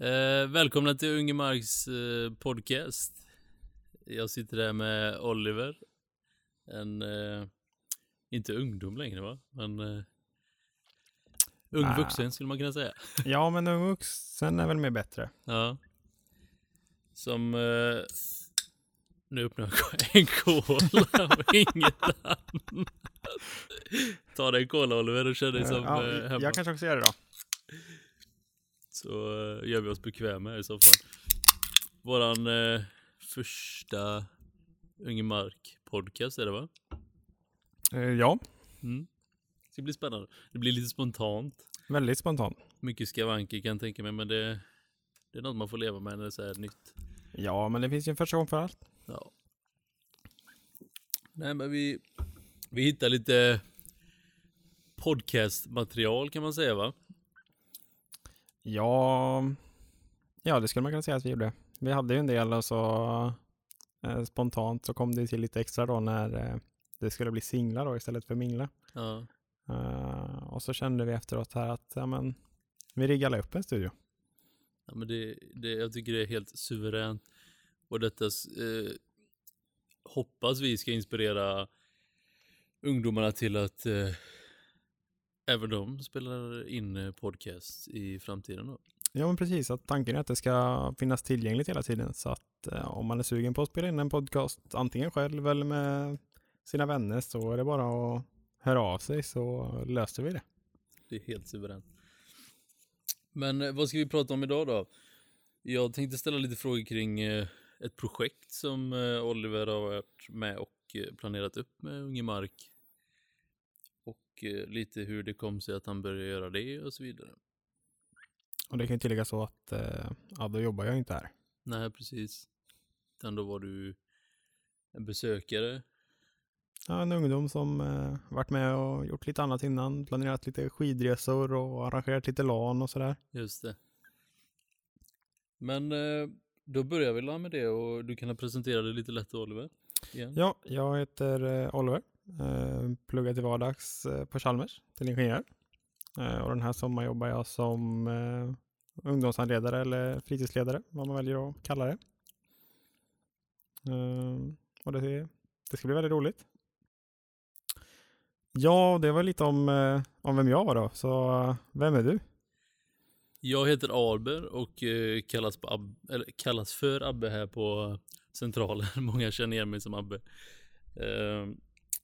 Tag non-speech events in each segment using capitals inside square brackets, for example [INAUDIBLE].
Eh, välkomna till Unge Marks eh, podcast. Jag sitter här med Oliver. En, eh, inte ungdom längre va? Men eh, ung Ah. vuxen skulle man kunna säga. [LAUGHS] Ja, men ung vuxen är väl mer bättre. Ja. Som, eh, nu öppnar jag [LAUGHS] en cola och [LAUGHS] inget annat. Ta dig en cola Oliver och känn dig som ja, eh, hemma. jag kanske också gör det då. Så eh, gör vi oss bekväma i soffan. Våran eh, första Unge Mark podcast är det va? Eh, Ja, Mm. Det ska bli spännande. Det blir lite spontant. väldigt spontan. Mycket skavanker kan jag tänka mig men det, det är något man får leva med när det är så här nytt. Ja, men det finns ju en första gång för allt. Ja. Nej men vi, vi hittar lite podcastmaterial kan man säga va? Ja, ja, det skulle man kunna säga att vi gjorde. Vi hade ju en del och så eh, spontant så kom det till lite extra då när eh, det skulle bli singlar då istället för mingla. Ja. Eh, och så kände vi efteråt här att ja, men, vi riggade upp en studio. Ja, men det, det, jag tycker det är helt suveränt. Och detta eh, hoppas vi ska inspirera ungdomarna till att eh, även de spelar in eh, podcast i framtiden. Då. Ja, men precis. Att tanken är att det ska finnas tillgängligt hela tiden. Så att eh, om man är sugen på att spela in en podcast, antingen själv eller med sina vänner, så är det bara att höra av sig så löser vi det. Det är helt suveränt. Men eh, vad ska vi prata om idag då? Jag tänkte ställa lite frågor kring eh, ett projekt som Oliver har varit med och planerat upp med Unge Mark. Och eh, lite hur det kom sig att han började göra det och så vidare. Och det kan ju tillägga så att eh, ja, då jobbar jag inte här. Nej, precis. Utan då var du en besökare. Ja, en ungdom som eh, varit med och gjort lite annat innan, planerat lite skidresor och arrangerat lite LAN och sådär. Just det. Men eh, då börjar vi med det och du kan presentera dig lite lätt Oliver. Igen. Ja, jag heter eh, Oliver. Pluggar till vardags eh, på Chalmers till ingenjör. Eh, och den här sommaren jobbar jag som eh, ungdomshandledare eller fritidsledare, vad man väljer att kalla det. Och det, det ska bli väldigt roligt. Ja, det var lite om, om vem jag var då. Så vem är du? Jag heter Arber och kallas, på Ab- eller, kallas för Abbe här på Centralen. [LAUGHS] Många känner igen mig som Abbe.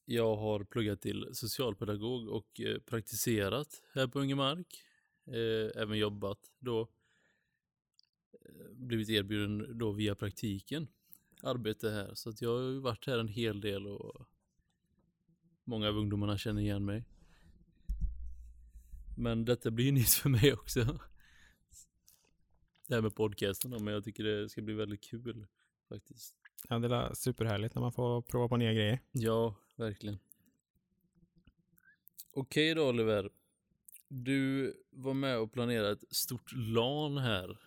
Jag har pluggat till socialpedagog och eh, praktiserat här på Ungemark. Eh, även jobbat då. Eh, blivit erbjuden då via praktiken arbete här. Så att jag har varit här en hel del och många av ungdomarna känner igen mig. Men detta blir ju [LAUGHS] nytt för mig också det här med podcasten då, men jag tycker det ska bli väldigt kul faktiskt. Ja, det är superhärligt när man får prova på nya grejer. Ja, verkligen. Okej då Oliver. Du var med och planerade ett stort LAN här.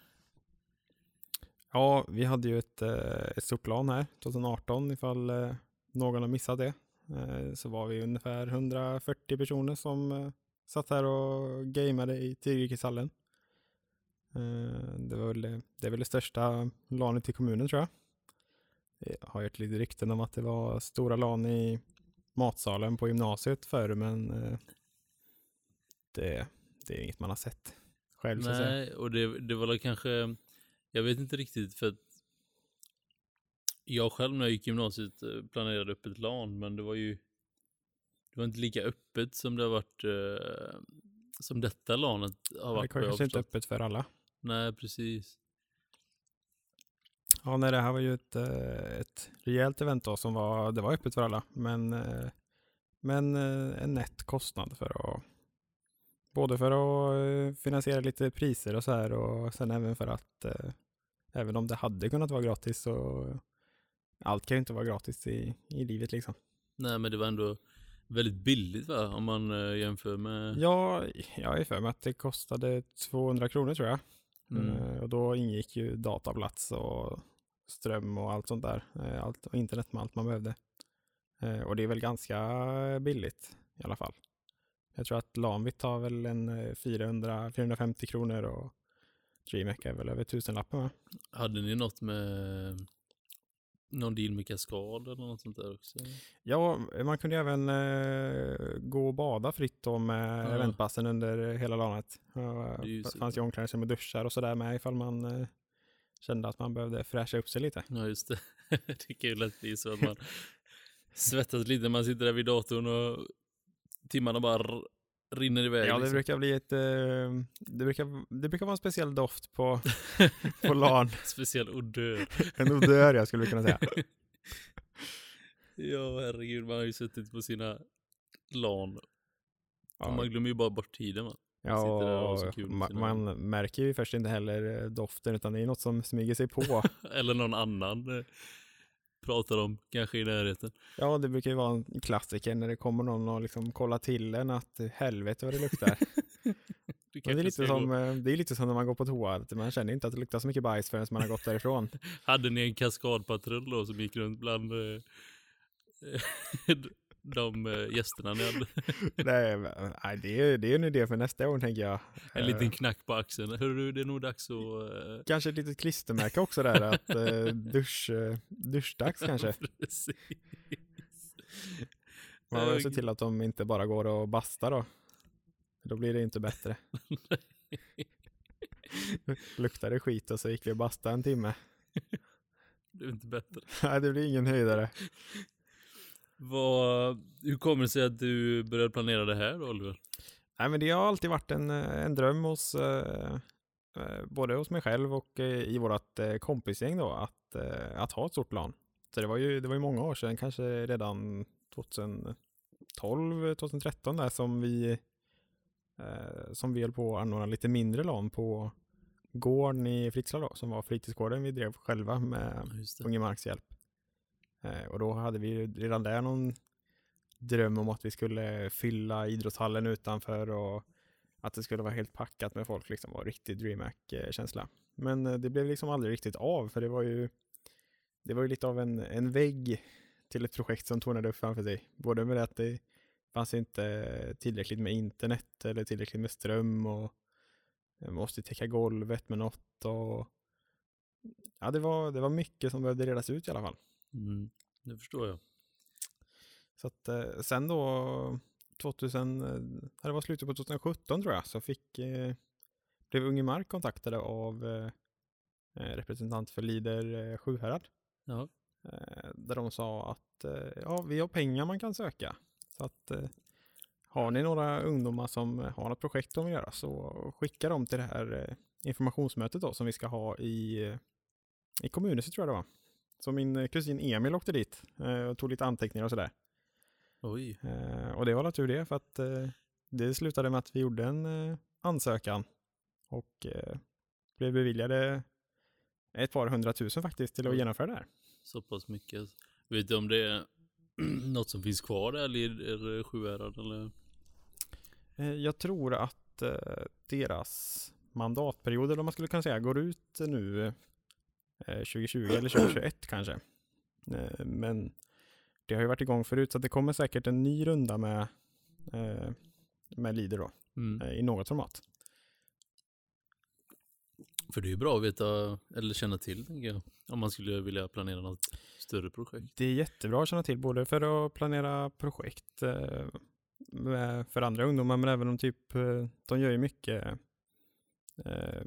Ja, vi hade ju ett, eh, ett stort LAN här 2018 ifall eh, någon har missat det. Eh, så var vi ungefär 140 personer som satt här och gameade i Tigerikishallen. Det, var väl, det- det är väl det största LANet i kommunen tror jag. Jag har hört lite rykten om att det var stora LAN i matsalen på gymnasiet förr men eh, det, det är inget man har sett själv. Nej, och det, det var kanske, jag vet inte riktigt för att jag själv när jag gick gymnasiet eh, planerade upp ett LAN, men det var ju det var inte lika öppet som det har varit eh, som detta LANet har Det varit. har kanske inte öppet för alla. Nej, precis. Ja, nej, det här var ju ett, eh, ett rejält event då som var, det var öppet för alla, men, eh, men eh, en nätt kostnad för att både för att finansiera lite priser och så här och sen även för att även om det hade kunnat vara gratis så allt kan ju inte vara gratis i, i livet liksom. Nej, men det var ändå väldigt billigt va? Om man jämför med... Ja, jag är för mig att det kostade 200 kronor tror jag. Mm. Och då ingick ju dataplats och ström och allt sånt där. Eh, Allt, och internet med allt man behövde. Eh, Och det är väl ganska billigt i alla fall. Jag tror att Lanvit tar väl en eh, 400-450 kronor och DreamHack är väl över tusenlappen va? Hade ni något med någon deal med kaskad eller något sånt där också? Ja, man kunde även eh, gå och bada fritt då med Ja. eventpassen under hela lanet. Det fanns ju omklädningsrum med duschar och sådär med ifall man eh, kände att man behövde fräscha upp sig lite. Ja, just det. [LAUGHS] det kan ju lätt bli så att man svettas lite när man sitter där vid datorn och timmarna bara rinner iväg. Ja, det liksom. brukar bli ett, eh, det brukar, det brukar vara en speciell doft på, [LAUGHS] på LAN. Speciell odör. [LAUGHS] En odör jag skulle kunna säga. Ja, herregud, man har ju suttit på sina LAN. Ja, Man glömmer ju bara bort tiden va? Ja sitter där och har så och kul med ma- sina- man märker ju först inte heller eh, doften utan det är något som smyger sig på. [LAUGHS] Eller någon annan eh, pratar om, kanske i närheten. Ja, det brukar ju vara en klassiker när det kommer någon och liksom kollar till en att eh, helvete vad det luktar. [LAUGHS] Men det, är lite som, det är lite som när man går på toa, man känner inte att det luktar så mycket bajs förrän man har gått därifrån. [LAUGHS] Hade ni en kaskadpatrull då som gick runt bland de eh, gästerna ni hade? [LAUGHS] nej, nej, det är det är en idé för nästa år tänker jag. En Eh, liten knack på axeln. Hörru, det är nog dags att... eh, Kanske ett litet klistermärke också där, att eh, [LAUGHS] dusch, eh, duschdags kanske. [LAUGHS] Precis. Man vill se till att de inte bara går och bastar då. Då blir det inte bättre. Luktar det skit och så gick vi och bastade en timme. Det är inte bättre. Nej, det blir ingen höjdare. Vad, hur kommer det sig att du började planera det här då, Oliver? Nej, men det har alltid varit en, eh, en dröm hos eh, eh, både hos mig själv och eh, i vårt eh, kompisgäng då att, eh, att ha ett stort plan. Så det var ju, det var ju många år sedan, kanske redan 2012, 2013 där som vi som vi höll på att anordna lite mindre LAN på gården i Fritsla då, som var fritidsgården vi drev själva med. Unge Marks hjälp. Eh, och då hade vi redan där någon dröm om att vi skulle fylla idrottshallen utanför och att det skulle vara helt packat med folk liksom och riktig DreamHack-känsla. Men eh, det blev liksom aldrig riktigt av för det var ju det var ju lite av en, en vägg till ett projekt som tornade upp framför sig. Både med det att det fanns inte tillräckligt med internet eller tillräckligt med ström och eh, man måste täcka golvet med något och ja, det var, det var mycket som behövde redas ut i alla fall. Mm, det förstår jag. Så att eh, sen då 2000, eh, det var slutet på 2017 tror jag, så fick eh, blev Unge Mark kontaktade av representant för Lider Sjuhärad. Ja. Där de sa att ja, vi har pengar man kan söka. Så att har ni några ungdomar som har något projekt de vill göra så skicka dem till det här informationsmötet då som vi ska ha i, i kommunhuset tror jag det var. Så min eh, kusin Emil åkte dit eh, och tog lite anteckningar och sådär. Oj. Eh, och det var tur det för att det slutade med att vi gjorde en ansökan och blev beviljade ett par hundratusen faktiskt till att Oj. genomföra det här. Så pass mycket. Vet du om det är [CLEARS THROAT] något som finns kvar där eller Sjuhärad eller? Jag tror att deras mandatperiod, eller vad man skulle kunna säga, går ut nu 2020 eller 2021 kanske. Eh, Men det har ju varit igång förut så det kommer säkert en ny runda med, eh, med Leader då, Mm. eh, i något format. För det är ju bra att veta eller känna till tänker jag. Om man skulle vilja planera något större projekt. Det är jättebra att känna till både för att planera projekt eh, med, för andra ungdomar men även om typ, eh, de gör ju mycket eh,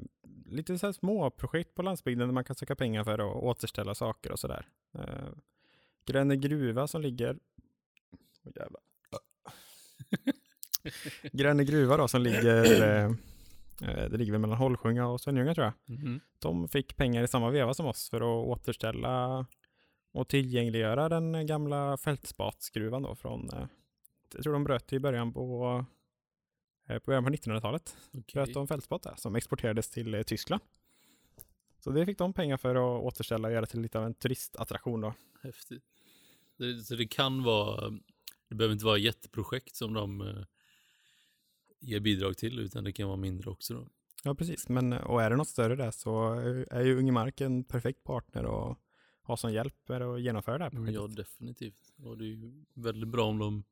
lite så små projekt på landsbygden där man kan söka pengar för att återställa saker och sådär. Eh, Gränne gruva som ligger Åh, jävlar. [LAUGHS] Gränne gruva då som ligger eh, eh, det ligger väl mellan Holsjunga och Svenljunga tror jag Mhm. de fick pengar i samma veva som oss för att återställa och tillgängliggöra den gamla fältspatsgruvan då från, eh, jag tror de bröt i början på, eh, på början på 1900-talet. Okej. Bröt de fältspat där som exporterades till eh, Tyskland. Så det fick de pengar för att återställa och göra till lite av en turistattraktion då. Häftigt. Så det kan vara, det behöver inte vara jätteprojekt som de eh, ger bidrag till, utan det kan vara mindre också då. Ja, precis. Men, och är det något större där så är ju Unge Mark en perfekt partner att ha som hjälp med att genomföra det här projektet. Ja, definitivt. Och det är ju väldigt bra om de,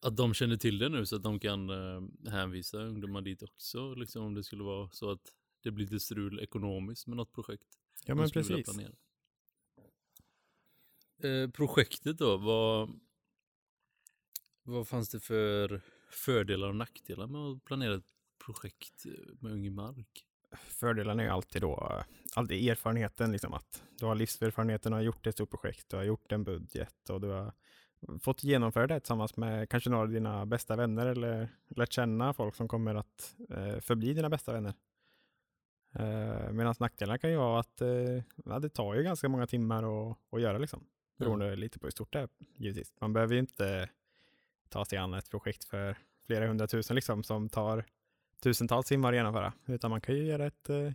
att de känner till det nu så att de kan eh, hänvisa ungdomar dit också. Liksom om det skulle vara så att det blir lite strul ekonomiskt med något projekt. Ja, men precis. Eh, projektet då, vad, vad fanns det för fördelar och nackdelar med att planera ett projekt eh, med Unge Mark? Fördelen är ju alltid då, alltid erfarenheten, liksom att du har livserfarenheten och har gjort ett stort projekt, du har gjort en budget och du har fått genomföra det tillsammans med kanske några av dina bästa vänner eller lärt känna folk som kommer att eh, förbli dina bästa vänner. Eh, Medan nackdelarna kan ju vara att eh, ja, det tar ju ganska många timmar att, att göra liksom. Beroende lite på hur stort det är givetvis. Man behöver ju inte ta sig an ett projekt för flera hundratusen liksom som tar tusentals timmar att genomföra. Utan man kan ju göra ett eh,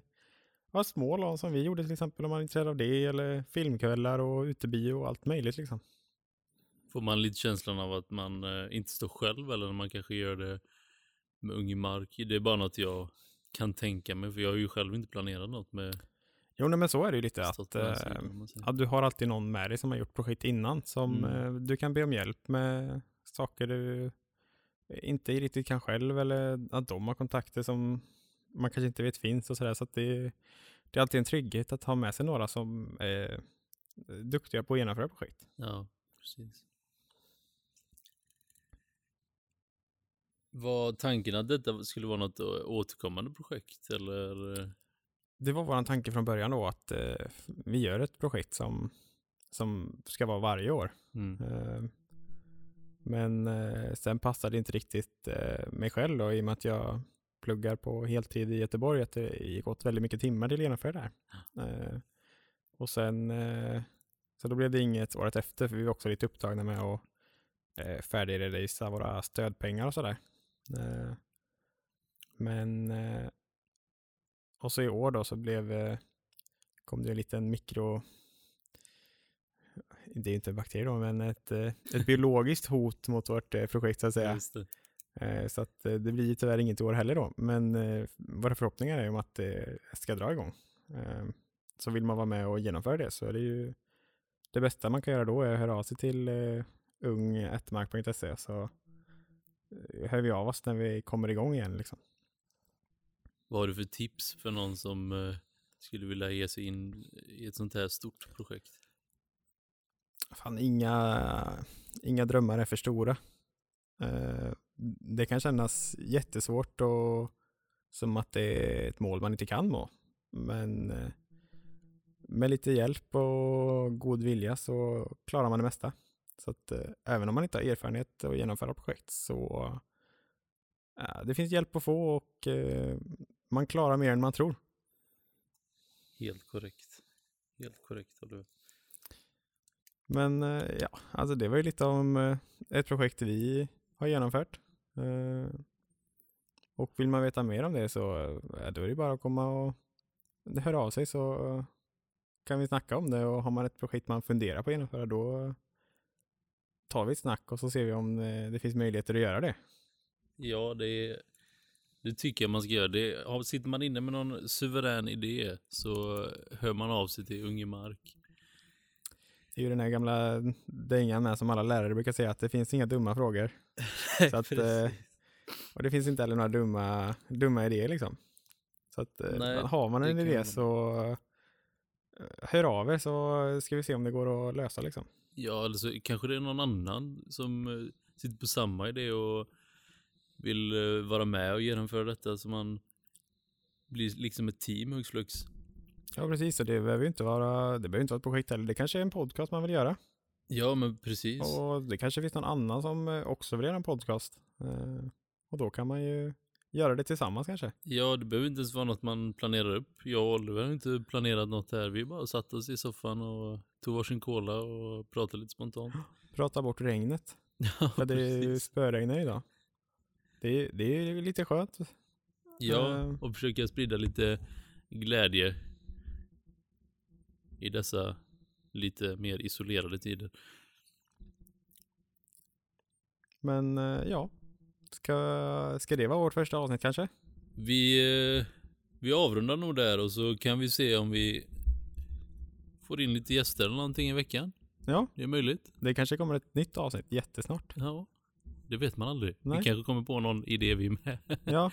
ja, små LAN som vi gjorde till exempel om man är intresserad av det. Eller filmkvällar och utebio och allt möjligt liksom. Får man lite känslan av att man eh, inte står själv eller när man kanske gör det med Unge Mark? Det är bara något jag kan tänka mig, för jag har ju själv inte planerat något med Jo, nej, men så är det ju lite att den eh, ja, du har alltid någon med dig som har gjort projekt innan som Mm. eh, du kan be om hjälp med saker du inte riktigt kan själv eller att de har kontakter som man kanske inte vet finns och sådär. Så att det, det är alltid en trygghet att ha med sig några som är duktiga på att genomföra projekt. Ja, precis. Var tanken att detta skulle vara något å- återkommande projekt eller? eh, Det var vår tanke från början då att eh, vi gör ett projekt som, som ska vara varje år. Mm. Eh, Men eh, sen passade det inte riktigt eh, mig själv då, i och med att jag pluggar på heltid i Göteborg, att det gick åt väldigt mycket timmar till att genomföra det här. Eh, Och sen, eh, så då blev det inget året efter, för vi var också lite upptagna med att eh, färdigredovisa våra stödpengar och sådär. Eh, Men, eh, och så i år då så blev, eh, kom det en liten mikro, det är inte en bakterie då, men ett, ett biologiskt hot mot vårt projekt så att säga. Så att det blir ju tyvärr inget i år heller då. Men våra förhoppningar är ju om att det ska dra igång. Eh, Så vill man vara med och genomföra det så är det ju det bästa man kan göra då är att höra av sig till ung1mark.se så hör vi av oss när vi kommer igång igen liksom. Vad har du för tips för någon som eh, skulle vilja ge sig in i ett sånt här stort projekt? Fan, inga, inga drömmar är för stora. Eh, Det kan kännas jättesvårt och som att det är ett mål man inte kan nå. Men eh, med lite hjälp och god vilja så klarar man det mesta. Så att eh, även om man inte har erfarenhet att genomföra projekt så eh, det finns hjälp att få och eh, man klarar mer än man tror. Helt korrekt. Helt korrekt har du. Men eh, ja, alltså det var ju lite om eh, ett projekt vi har genomfört. Eh, Och vill man veta mer om det så då är det bara att komma och höra av sig så kan vi snacka om det och har man ett projekt man funderar på att genomföra då tar vi ett snack och så ser vi om eh, det finns möjligheter att göra det. Ja, det, det tycker jag man ska göra. Det, sitter man inne med någon suverän idé så hör man av sig till Unge Mark. Det är ju den här gamla dängan med som alla lärare brukar säga att det finns inga dumma frågor. [LAUGHS] Så att, eh. Och det finns inte heller några dumma, dumma idéer liksom. Så att eh, Nej, har man en idé man- så hör av er så ska vi se om det går att lösa liksom. Ja, eller så kanske det är någon annan som eh, sitter på samma idé och vill eh, vara med och genomföra detta så man blir liksom ett team hux flux. Ja precis, och det behöver inte vara, det behöver inte vara ett projekt heller. Det kanske är en podcast man vill göra. Ja, men precis. Och det kanske finns någon annan som eh, också vill göra en podcast. Eh, Och då kan man ju göra det tillsammans kanske. Ja, det behöver inte ens vara något man planerar upp. Jag och Oliver har inte planerat något här. Vi bara satt oss i soffan och tog varsin cola och pratade lite spontant. [GASPS] Prata bort regnet. [LAUGHS] Ja, För det är spöregnar idag. Det är, det är lite skönt. Ja, Eh. och försöka sprida lite glädje i dessa lite mer isolerade tider. Men eh, ja, ska, ska det vara vårt första avsnitt kanske? Vi, eh, vi avrundar nog där och så kan vi se om vi får in lite gäster eller någonting i veckan. Ja, Det är möjligt. det kanske kommer ett nytt avsnitt jättesnart. Ja, det vet man aldrig. Nej. Vi kanske kommer på någon idé vi med. Ja.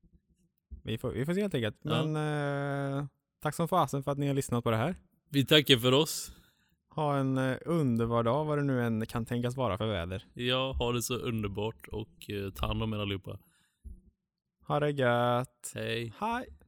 [LAUGHS] vi, får, vi får se helt enkelt. Ja. Men eh, tack som fasen för att ni har lyssnat på det här. Vi tackar för oss. Ha en eh, underbar dag vad det nu än kan tänkas vara för väder. Ja, ha det så underbart och eh, ta hand om er allihopa. Ha det gött. Hej. Hej.